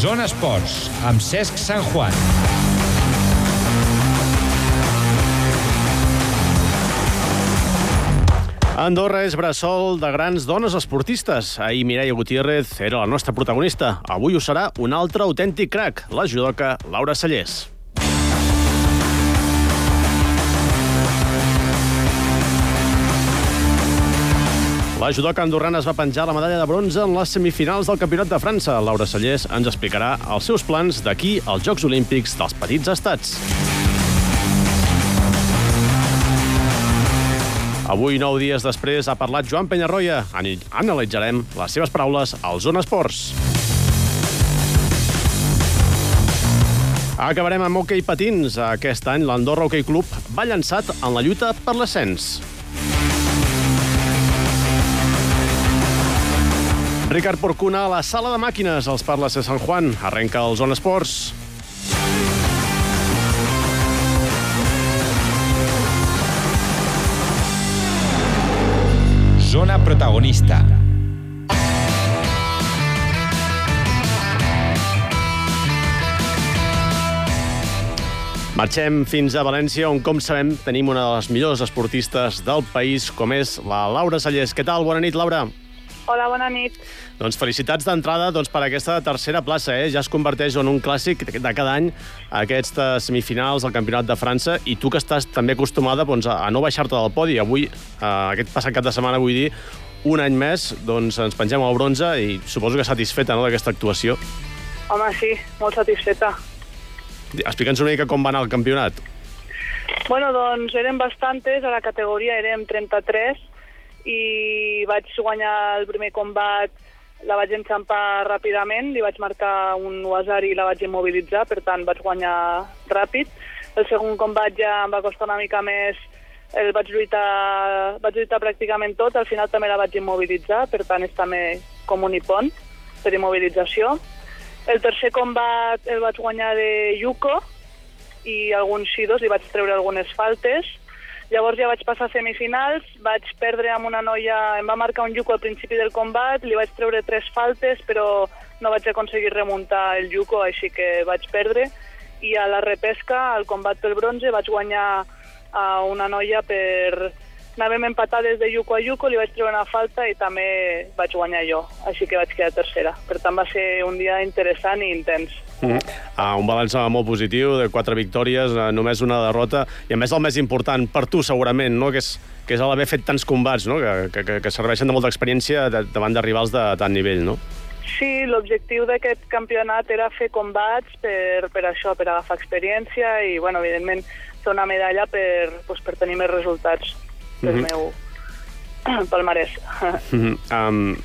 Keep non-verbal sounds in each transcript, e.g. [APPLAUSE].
Zona Esports, amb Cesc Sant Juan. Andorra és bressol de grans dones esportistes. Ahir Mireia Gutiérrez era la nostra protagonista. Avui ho serà un altre autèntic crack, la judoca Laura Sallés. La judoca andorrana es va penjar la medalla de bronze en les semifinals del Campionat de França. Laura Sallés ens explicarà els seus plans d'aquí als Jocs Olímpics dels Petits Estats. Avui, nou dies després, ha parlat Joan Penyarroia. Analitzarem les seves paraules al Zona Esports. Acabarem amb hoquei patins. Aquest any, l'Andorra Hockey Club va llançat en la lluita per l'ascens. Ricard Porcuna a la sala de màquines. Els parla de Sant Juan. Arrenca el Zona Esports. Zona protagonista. Marxem fins a València, on, com sabem, tenim una de les millors esportistes del país, com és la Laura Sallés. Què tal? Bona nit, Laura. Hola, bona nit. Doncs felicitats d'entrada doncs, per aquesta tercera plaça. Eh? Ja es converteix en un clàssic de cada any aquestes semifinals del Campionat de França i tu que estàs també acostumada doncs, a no baixar-te del podi. Avui, eh, aquest passat cap de setmana, vull dir, un any més, doncs ens pengem el bronze i suposo que satisfeta no, d'aquesta actuació. Home, sí, molt satisfeta. Explica'ns una mica com va anar el campionat. Bueno, doncs érem bastantes, a la categoria érem 33 i vaig guanyar el primer combat, la vaig enxampar ràpidament, li vaig marcar un wasar i la vaig immobilitzar, per tant vaig guanyar ràpid. El segon combat ja em va costar una mica més, el vaig lluitar, vaig lluitar pràcticament tot, al final també la vaig immobilitzar, per tant és també com un ipon per immobilització. El tercer combat el vaig guanyar de Yuko i alguns xidos, li vaig treure algunes faltes. Llavors ja vaig passar a semifinals, vaig perdre amb una noia, em va marcar un Yuko al principi del combat, li vaig treure tres faltes, però no vaig aconseguir remuntar el Yuko, així que vaig perdre. I a la repesca, al combat pel bronze, vaig guanyar a una noia per... Anàvem empatades de Yuko a Yuko, li vaig treure una falta i també vaig guanyar jo, així que vaig quedar tercera. Per tant, va ser un dia interessant i intens. Mm -hmm. uh, un balanç molt positiu, de quatre victòries, uh, només una derrota, i a més el més important per tu, segurament, no? que és, que és l'haver fet tants combats, no? que, que, que serveixen de molta experiència davant de rivals de tant nivell, no? Sí, l'objectiu d'aquest campionat era fer combats per, per això, per agafar experiència i, bueno, evidentment, fer una medalla per, pues, per tenir més resultats del mm -hmm. meu palmarès. Mm -hmm. um,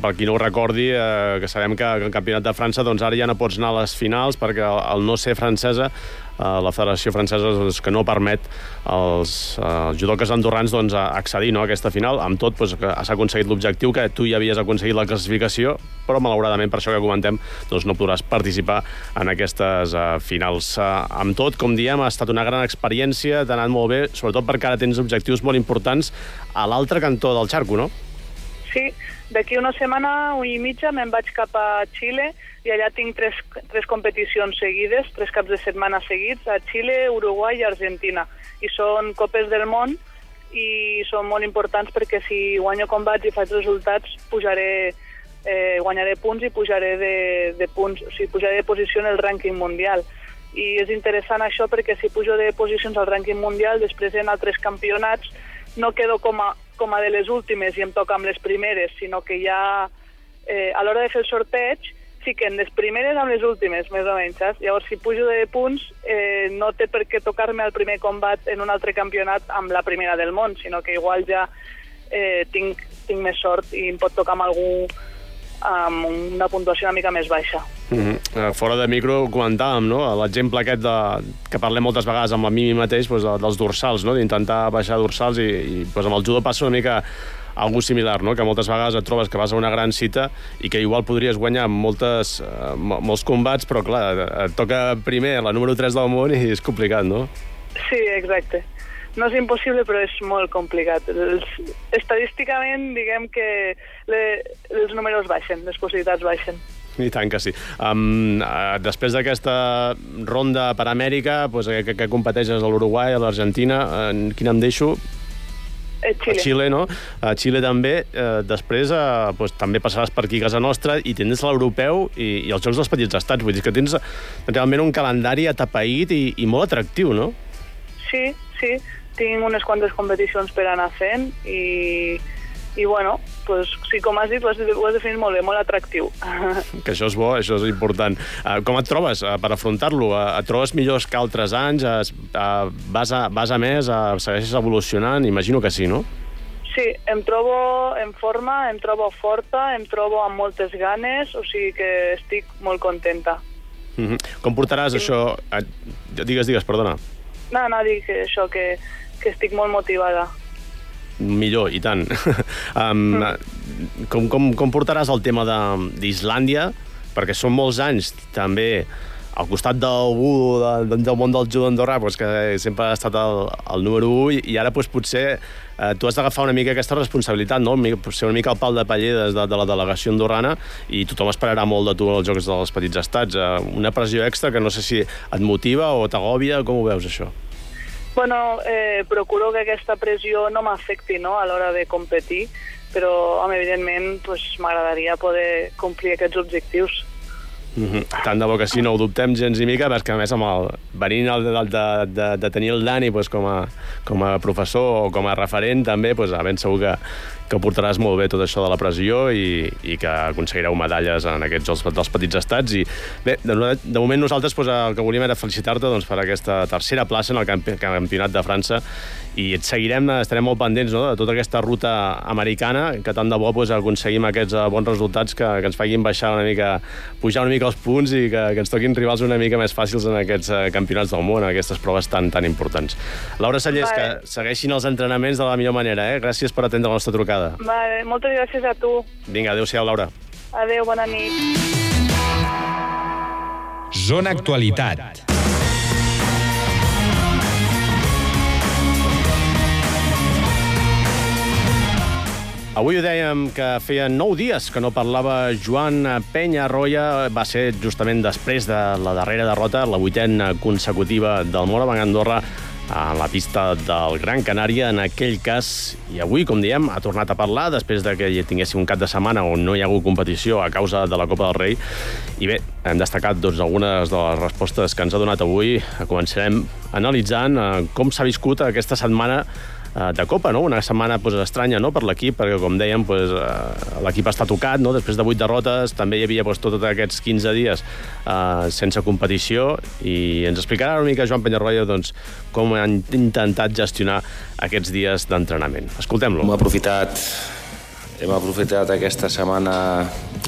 per qui no ho recordi, eh, que sabem que, que el Campionat de França doncs ara ja no pots anar a les finals perquè el, el no ser francesa, la Federació Francesa doncs, que no permet als eh, judoques andorrans doncs, accedir no, a aquesta final. Amb tot, doncs, s'ha aconseguit l'objectiu, que tu ja havies aconseguit la classificació, però malauradament, per això que comentem, doncs, no podràs participar en aquestes eh, finals. Eh, amb tot, com diem, ha estat una gran experiència, t'ha anat molt bé, sobretot perquè ara tens objectius molt importants a l'altre cantó del xarco, no? Sí, d'aquí una setmana i mitja me'n vaig cap a Xile i allà tinc tres, tres competicions seguides, tres caps de setmana seguits, a Xile, Uruguai i Argentina. I són copes del món i són molt importants perquè si guanyo combats i faig resultats, pujaré, eh, guanyaré punts i pujaré de, de punts, o sigui, pujaré de posició en el rànquing mundial. I és interessant això perquè si pujo de posicions al rànquing mundial, després en altres campionats no quedo com a, com a de les últimes i em toca amb les primeres, sinó que ja eh, a l'hora de fer el sorteig fiquen les primeres amb les últimes, més o menys, saps? Llavors, si pujo de punts, eh, no té per què tocar-me el primer combat en un altre campionat amb la primera del món, sinó que igual ja eh, tinc, tinc més sort i em pot tocar amb algú amb una puntuació una mica més baixa. Mm -hmm. Fora de micro comentàvem, no?, l'exemple aquest de, que parlem moltes vegades amb el Mimi mateix, doncs, de, dels dorsals, no?, d'intentar baixar dorsals i, i doncs, amb el judo passa una mica algú similar, no? que moltes vegades et trobes que vas a una gran cita i que igual podries guanyar moltes, eh, molts combats, però clar, et toca primer la número 3 del món i és complicat, no? Sí, exacte. No és impossible, però és molt complicat. Els, estadísticament, diguem que le, els números baixen, les possibilitats baixen. I tant que sí. Um, uh, després d'aquesta ronda per Amèrica, pues, que, que competeixes a l'Uruguai, a l'Argentina, uh, quina em deixo? Eh, Xile. A Xile, no? A Xile també. Eh, després eh, pues, també passaràs per aquí a casa nostra i tens l'europeu i, i els Jocs dels Petits Estats. Vull dir que tens realment un calendari atapeït i, i molt atractiu, no? Sí, sí. Tinc unes quantes competicions per anar fent i, i bueno, pues, sí, com has dit, ho has, ho has definit molt bé, molt atractiu. [LAUGHS] Que això és bo, això és important. Uh, com et trobes uh, per afrontar-lo? Uh, et trobes millors que altres anys? Uh, uh, vas, a, vas a més? Uh, segueixes evolucionant? Imagino que sí, no? Sí, em trobo en forma, em trobo forta, em trobo amb moltes ganes, o sigui que estic molt contenta. Uh -huh. Com portaràs sí. això... Digues, digues, perdona. No, no, dic això, que, que estic molt motivada millor, i tant. [LAUGHS] um, com, com, com portaràs el tema d'Islàndia? Perquè són molts anys també al costat d'algú de, del món del judo andorrà, pues, que sempre ha estat el, el número 1, i ara pues, potser eh, tu has d'agafar una mica aquesta responsabilitat, no? ser una mica el pal de paller des de, de la delegació andorrana i tothom esperarà molt de tu als Jocs dels Petits Estats. Eh, una pressió extra que no sé si et motiva o t'agòbia, com ho veus, això? Bueno, eh, procuro que aquesta pressió no m'afecti no, a l'hora de competir, però, home, evidentment, pues, m'agradaria poder complir aquests objectius. Mm -hmm. Tant de bo que sí, no ho dubtem gens ni mica, perquè a més amb el, venint el, de, de, de, de tenir el Dani pues, com, a, com a professor o com a referent també, pues, ben segur que, que portaràs molt bé tot això de la pressió i, i que aconseguireu medalles en aquests Jocs dels Petits Estats. I bé, de, de moment nosaltres pues, el que volíem era felicitar-te doncs, per aquesta tercera plaça en el campi, Campionat de França i et seguirem, estarem molt pendents no, de tota aquesta ruta americana, que tant de bo pues, aconseguim aquests uh, bons resultats que, que ens facin baixar una mica, pujar una mica els punts i que, que ens toquin rivals una mica més fàcils en aquests uh, campionats del món, en aquestes proves tan tan importants. Laura Sallés, vale. que segueixin els entrenaments de la millor manera. Eh? Gràcies per atendre la nostra trucada. Vale, moltes gràcies a tu. Vinga, adéu-siau, Laura. Adéu, bona nit. Zona Actualitat. Avui ho dèiem que feia nou dies que no parlava Joan Penya Roya. Va ser justament després de la darrera derrota, la vuitena consecutiva del Moravang Andorra, a la pista del Gran Canària en aquell cas. I avui, com diem, ha tornat a parlar després de que tinguéssim un cap de setmana on no hi ha hagut competició a causa de la Copa del Rei. I bé, hem destacat doncs, algunes de les respostes que ens ha donat avui. Començarem analitzant eh, com s'ha viscut aquesta setmana de Copa, no? Una setmana pues, estranya no? per l'equip, perquè, com dèiem, pues, uh, l'equip està tocat, no? Després de vuit derrotes, també hi havia pues, tots aquests 15 dies uh, sense competició, i ens explicarà una mica Joan Penyarroia doncs, com han intentat gestionar aquests dies d'entrenament. Escoltem-lo. Hem aprofitat hem aprofitat aquesta setmana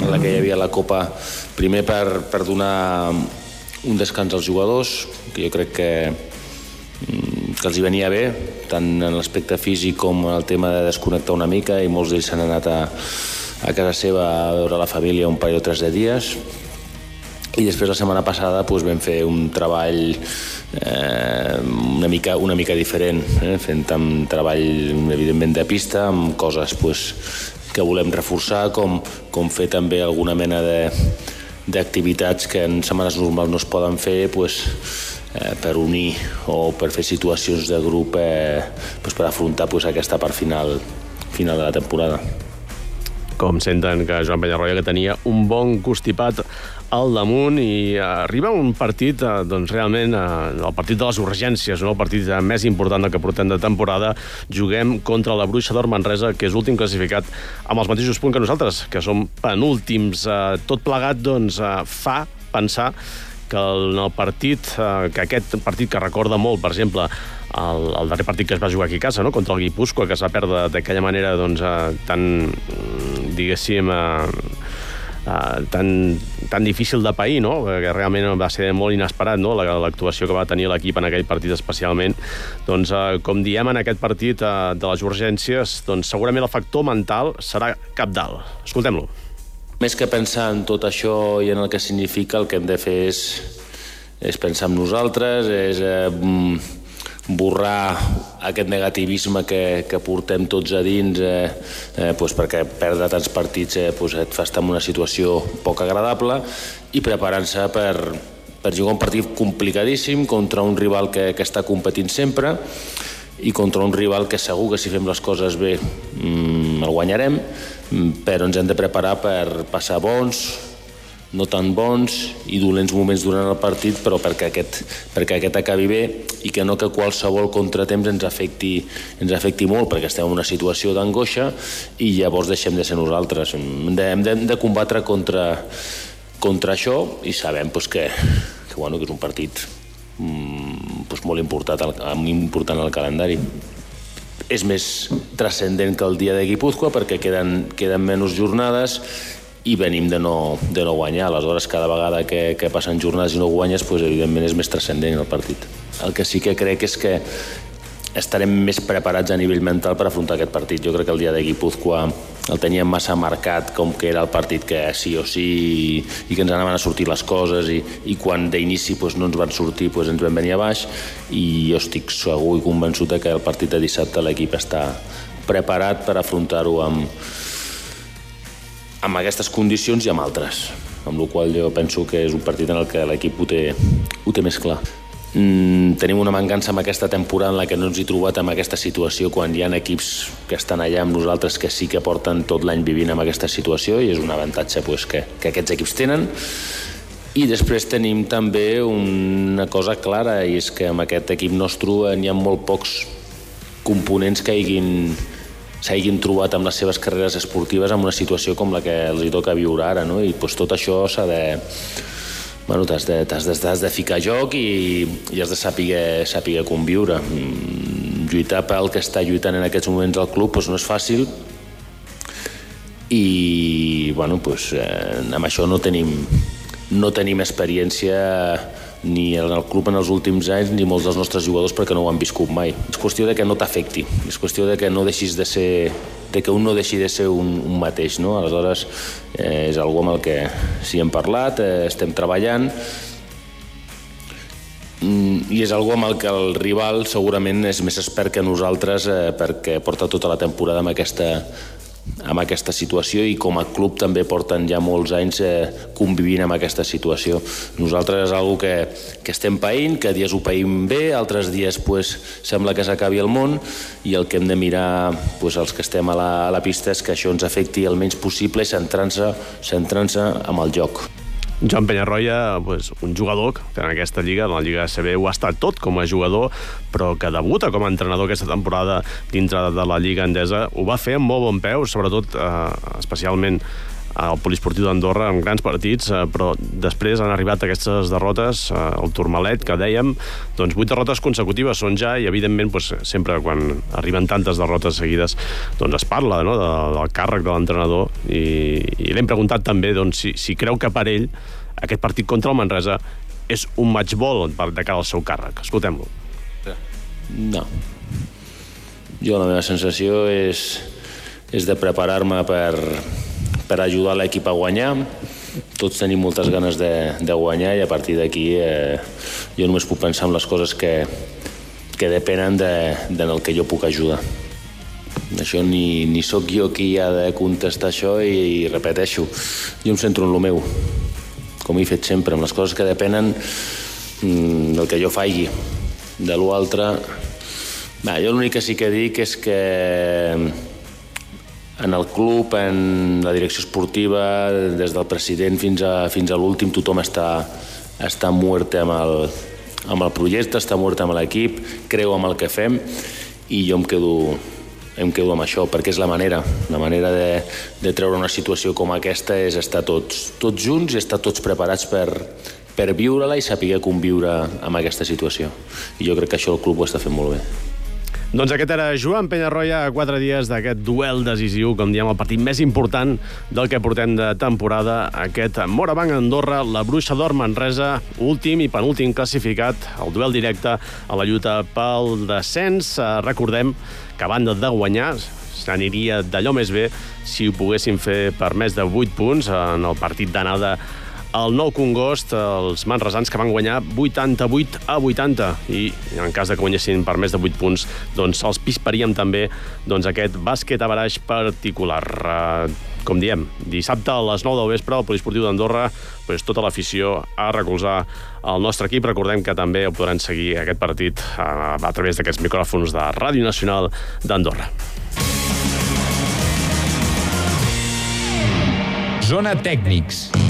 en la que hi havia la Copa primer per, per donar un descans als jugadors, que jo crec que Mm, que els hi venia bé, tant en l'aspecte físic com en el tema de desconnectar una mica i molts d'ells s'han anat a, a casa seva a veure la família un parell o tres de dies. I després la setmana passada doncs, vam fer un treball eh, una, mica, una mica diferent, eh, fent un treball evidentment de pista amb coses doncs, que volem reforçar, com, com fer també alguna mena d'activitats que en setmanes normals no es poden fer, doncs, eh, per unir o per fer situacions de grup eh, pues per afrontar pues, aquesta part final, final de la temporada. Com senten que Joan Penyarroia que tenia un bon constipat al damunt i arriba un partit, eh, doncs realment, eh, el partit de les urgències, no? el partit més important del que portem de temporada. Juguem contra la Bruixa d'Or Manresa, que és l'últim classificat amb els mateixos punts que nosaltres, que som penúltims. Eh, tot plegat, doncs, fa pensar que en el partit, eh, que aquest partit que recorda molt, per exemple, el, el darrer partit que es va jugar aquí a casa, no? contra el Guipúscoa, que es va perdre d'aquella manera doncs, eh, tan, diguéssim, eh, Uh, tan, tan difícil de pair, no? que realment va ser molt inesperat no? l'actuació que va tenir l'equip en aquell partit especialment. Doncs, uh, com diem en aquest partit de les urgències, doncs, segurament el factor mental serà cap dalt. Escoltem-lo. Més que pensar en tot això i en el que significa, el que hem de fer és, és pensar en nosaltres, és eh, borrar aquest negativisme que, que portem tots a dins eh, eh, doncs perquè perdre tants partits eh, doncs et fa estar en una situació poc agradable i preparant-se per, per jugar un partit complicadíssim contra un rival que, que està competint sempre i contra un rival que segur que si fem les coses bé mmm, el guanyarem, però ens hem de preparar per passar bons, no tan bons i dolents moments durant el partit, però perquè aquest, perquè aquest acabi bé i que no que qualsevol contratemps ens afecti, ens afecti molt, perquè estem en una situació d'angoixa i llavors deixem de ser nosaltres. Hem de, hem de, combatre contra, contra això i sabem pues, que, que, bueno, que és un partit mm, pues, molt important important al calendari és més transcendent que el dia de Guipúzcoa perquè queden, queden menys jornades i venim de no, de no guanyar. Aleshores, cada vegada que, que passen jornades i no guanyes, pues, evidentment és més transcendent el partit. El que sí que crec és que estarem més preparats a nivell mental per afrontar aquest partit. Jo crec que el dia de Guipúzcoa el teníem massa marcat com que era el partit que sí o sí i, que ens anaven a sortir les coses i, i quan d'inici pues, no ens van sortir pues, ens vam venir a baix i jo estic segur i convençut que el partit de dissabte l'equip està preparat per afrontar-ho amb, amb aquestes condicions i amb altres, amb la qual jo penso que és un partit en el que l'equip ho, ho té més clar. Mm, tenim una mancança amb aquesta temporada en la que no ens hi trobat en aquesta situació quan hi ha equips que estan allà amb nosaltres que sí que porten tot l'any vivint amb aquesta situació i és un avantatge pues, que, que aquests equips tenen i després tenim també una cosa clara i és que amb aquest equip nostre n'hi ha molt pocs components que hagin s'hagin trobat amb les seves carreres esportives en una situació com la que els hi toca viure ara, no? I pues, tot això s'ha de... Bueno, t'has de, de, de ficar joc i, i has de saber, saber conviure. Mm, lluitar pel que està lluitant en aquests moments al club pues, no és fàcil i bueno, pues, eh, amb això no tenim, no tenim experiència ni en el club en els últims anys ni molts dels nostres jugadors perquè no ho han viscut mai. És qüestió de que no t'afecti, és qüestió de que no deixis de ser de que un no deixi de ser un, un mateix, no? Aleshores, eh, és algo amb el que sí hem parlat, eh, estem treballant, mm, i és algo amb el que el rival segurament és més expert que nosaltres eh, perquè porta tota la temporada amb aquesta, amb aquesta situació i com a club també porten ja molts anys eh, convivint amb aquesta situació. Nosaltres és una que, que estem païnt, que dies ho païm bé, altres dies pues, sembla que s'acabi el món i el que hem de mirar pues, els que estem a la, a la pista és que això ens afecti el menys possible centrant-se centrant, -se, amb el joc. Joan Penyarroia, pues, un jugador que en aquesta lliga, en la Lliga CB, ho ha estat tot com a jugador, però que debuta com a entrenador aquesta temporada dintre de la Lliga Endesa, ho va fer amb molt bon peu, sobretot, eh, especialment al Polisportiu d'Andorra amb grans partits, eh, però després han arribat aquestes derrotes, eh, el Turmalet, que dèiem, doncs vuit derrotes consecutives són ja, i evidentment doncs, sempre quan arriben tantes derrotes seguides doncs es parla no, de, del càrrec de l'entrenador i, i l'hem preguntat també doncs, si, si creu que per ell aquest partit contra el Manresa és un matchball de cara al seu càrrec. Escoltem-lo. No. Jo la meva sensació és, és de preparar-me per, per ajudar l'equip a guanyar. Tots tenim moltes ganes de, de guanyar i a partir d'aquí eh, jo només puc pensar en les coses que, que depenen de, de el que jo puc ajudar. Això ni, ni sóc jo qui ha de contestar això i, i repeteixo, jo em centro en el meu, com he fet sempre, amb les coses que depenen mm, del que jo faigui. De l'altre, jo l'únic que sí que dic és que en el club, en la direcció esportiva, des del president fins a, fins a l'últim, tothom està, està mort amb el, amb el projecte, està mort amb l'equip, creu amb el que fem i jo em quedo, em quedo amb això, perquè és la manera. La manera de, de treure una situació com aquesta és estar tots, tots junts i estar tots preparats per, per viure-la i saber conviure amb aquesta situació. I jo crec que això el club ho està fent molt bé. Doncs aquest era Joan Penyarroia a quatre dies d'aquest duel decisiu, com diem, el partit més important del que portem de temporada, aquest Morabanc Andorra, la Bruixa d'Or Manresa, últim i penúltim classificat, el duel directe a la lluita pel descens. Eh, recordem que a banda de guanyar, s'aniria d'allò més bé si ho poguessin fer per més de 8 punts en el partit d'anada el Nou Congost, els manresans que van guanyar 88 a 80 i en cas de que guanyessin per més de 8 punts, doncs els pisparíem també doncs, aquest bàsquet a baraix particular. Uh, com diem, dissabte a les 9 del vespre al Poliesportiu d'Andorra doncs, tota l'afició a recolzar el nostre equip. Recordem que també ho podran seguir aquest partit a, a través d'aquests micròfons de Ràdio Nacional d'Andorra. Zona Tècnics.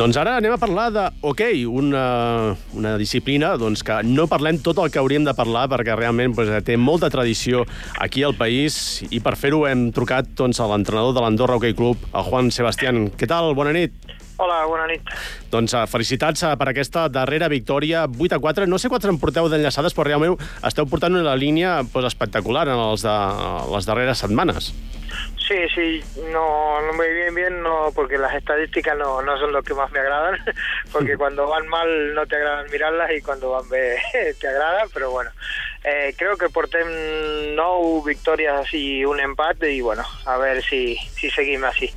Doncs ara anem a parlar de hoquei, una, una disciplina doncs, que no parlem tot el que hauríem de parlar perquè realment doncs, té molta tradició aquí al país i per fer-ho hem trucat doncs, a l'entrenador de l'Andorra Hockey Club, el Juan Sebastián. Què tal? Bona nit. Hola, bona nit. Doncs uh, felicitats uh, per aquesta darrera victòria, 8 a 4. No sé quants en porteu d'enllaçades, però realment esteu portant una línia pues, espectacular en els de, les darreres setmanes. Sí, sí, no, no muy bien, bien, no, porque las estadísticas no, no son lo que más me agradan, [LAUGHS] porque cuando van mal no te agradan mirarlas y cuando van [LAUGHS] bien te agradan, pero bueno, eh, creo que portem nou victòries i un empat i bueno, a veure si, si seguim així.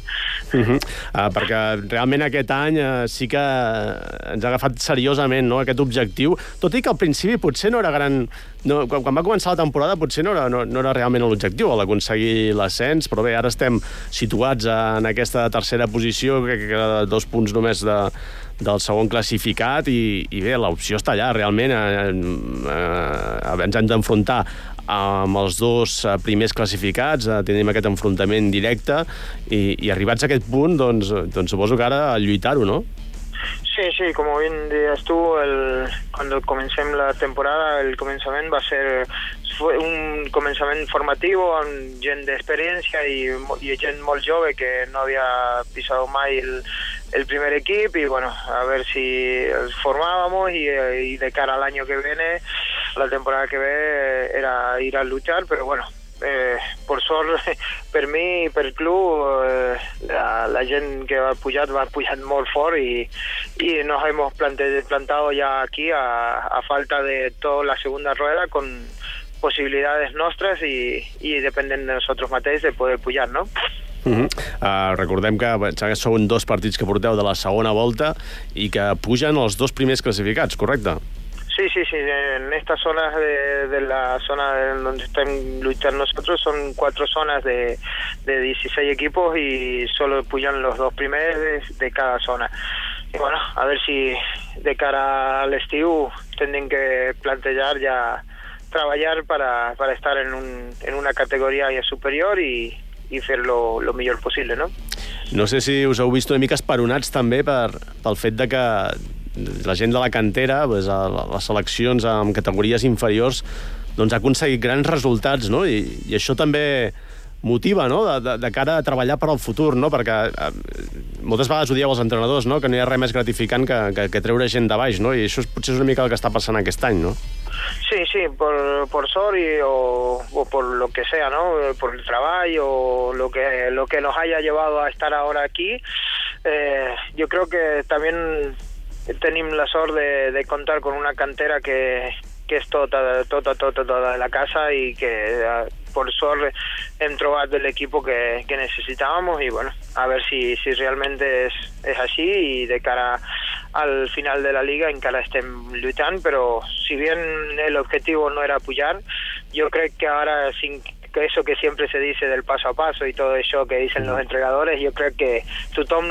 Uh -huh. uh, perquè realment aquest any uh, sí que ens ha agafat seriosament no, aquest objectiu, tot i que al principi potser no era gran... No, quan, quan va començar la temporada potser no era, no, no era realment l'objectiu, l'aconseguir l'ascens, però bé, ara estem situats en aquesta tercera posició, que, que dos punts només de, del segon classificat i, i bé, l'opció està allà, realment. Eh, eh, ens hem d'enfrontar amb els dos eh, primers classificats, eh, tenim aquest enfrontament directe i, i arribats a aquest punt, doncs, doncs suposo que ara lluitar-ho, no? Sí, sí, como bien dices tú, el, cuando comencem la temporada, el començament va ser un començament formatiu amb gent d'experiència i, i gent molt jove que no havia pisat mai el, el primer equip y bueno, a ver si formábamos y, y de cara al año que viene, la temporada que ve, era ir a luchar, pero bueno, eh, por sort [LAUGHS] per mi i per club eh, la, la gent que va pujat va pujat molt fort i, i nos hemos plantado ya aquí a, a falta de toda la segunda rueda con posibilidades nostres i, i dependen de nosotros mateixos de poder pujar, no? Uh -huh. uh, recordem que són dos partits que porteu de la segona volta i que pugen els dos primers classificats, correcte? Sí, sí, sí. En estas zonas de, de la zona donde están luchando nosotros son cuatro zonas de, de 16 equipos y solo puyan los dos primeros de, de cada zona. Y bueno, a ver si de cara al estiu tienen que plantear ya trabajar para, para estar en, un, en una categoría superior y, i fer-lo el millor possible, no? No sé si us heu vist una mica esperonats també per, pel fet de que la gent de la cantera, pues, a les seleccions amb categories inferiors, doncs ha aconseguit grans resultats, no? I, i això també motiva, no?, de, de, de cara a treballar per al futur, no?, perquè eh, moltes vegades ho dieu als entrenadors, no?, que no hi ha res més gratificant que, que, que treure gent de baix, no?, i això és, potser és una mica el que està passant aquest any, no? Sí, sí, por, por SOR y, o, o, por lo que sea, ¿no? Por el trabajo o lo que, lo que nos haya llevado a estar ahora aquí. Eh, yo creo que también tenemos la SOR de, de contar con una cantera que, que és tota, tota, tota, tota la casa i que eh, por sort hem trobat l'equip que, que necessitàvem i bueno, a veure si, si realment és, és així i de cara al final de la liga encara estem lluitant, però si bien l'objectiu no era pujar, jo crec que ara que eso que siempre se dice del paso a paso y todo eso que dicen los entregadores, yo creo que tothom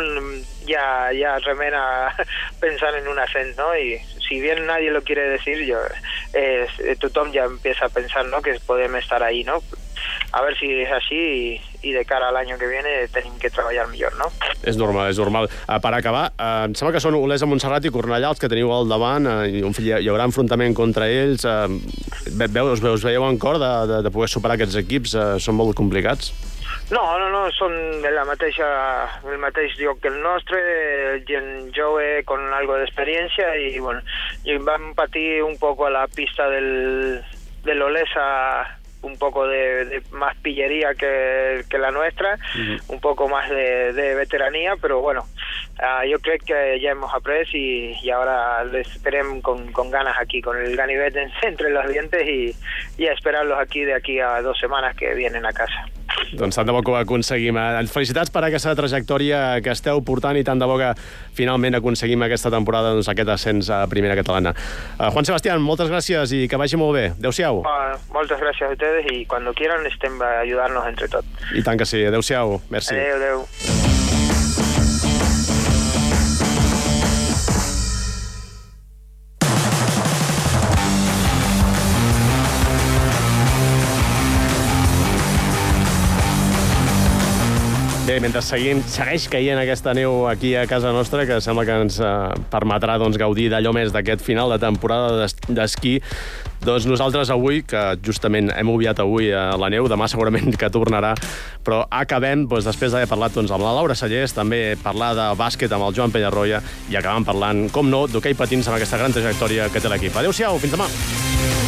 ya, ya remena [LAUGHS] pensar en un ascenso, ¿no? Y si bien nadie lo quiere decir, yo, eh, tothom ya empieza a pensar, ¿no? Que podemos estar ahí, ¿no? a veure si és així i, i de cara a l'any que viene tenim que treballar millor, no? És normal, és normal. Uh, per acabar, uh, em sembla que són Olesa, Montserrat i Cornellà els que teniu al davant, uh, i hi, hi haurà enfrontament contra ells. Uh, veus, us veieu en cor de, de, de poder superar aquests equips? Uh, són molt complicats? No, no, no, són de la mateixa, el mateix lloc que el nostre, gent jove con algo d'experiència i, bueno, i vam patir un poc a la pista del, de l'Olesa un poco de, de más pillería que, que la nuestra, un poco más de, de veteranía, pero bueno, ah, yo creo que ya hemos après y, y ahora les esperem con, con ganas aquí, con el ganivet en- [LAUGHS] entre los dientes y, y a esperarlos aquí de aquí a dos semanas que vienen a casa. Doncs tant de bo que ho aconseguim. Eh, Felicitats per aquesta trajectòria que esteu portant i tant de bo que finalment aconseguim aquesta temporada doncs, aquest ascens a primera catalana. Uh, Juan Sebastián, moltes gràcies i que vagi molt bé. Adéu-siau. Ah, muchas gracias a ustedes y cuando quieran estén a ayudarnos entre todos. I tant que sí. Adéu-siau. Merci. Adeu, adeu. Bé, mentre seguim, segueix caient aquesta neu aquí a casa nostra, que sembla que ens eh, permetrà doncs, gaudir d'allò més d'aquest final de temporada d'es- d'esquí, doncs nosaltres avui, que justament hem obviat avui eh, la neu, demà segurament que tornarà, però acabem, doncs, després d'haver parlat doncs, amb la Laura Sallés, també parlar de bàsquet amb el Joan Penyarroia, i acabem parlant, com no, d'hoquei patins amb aquesta gran trajectòria que té l'equip. Adéu-siau, fins demà!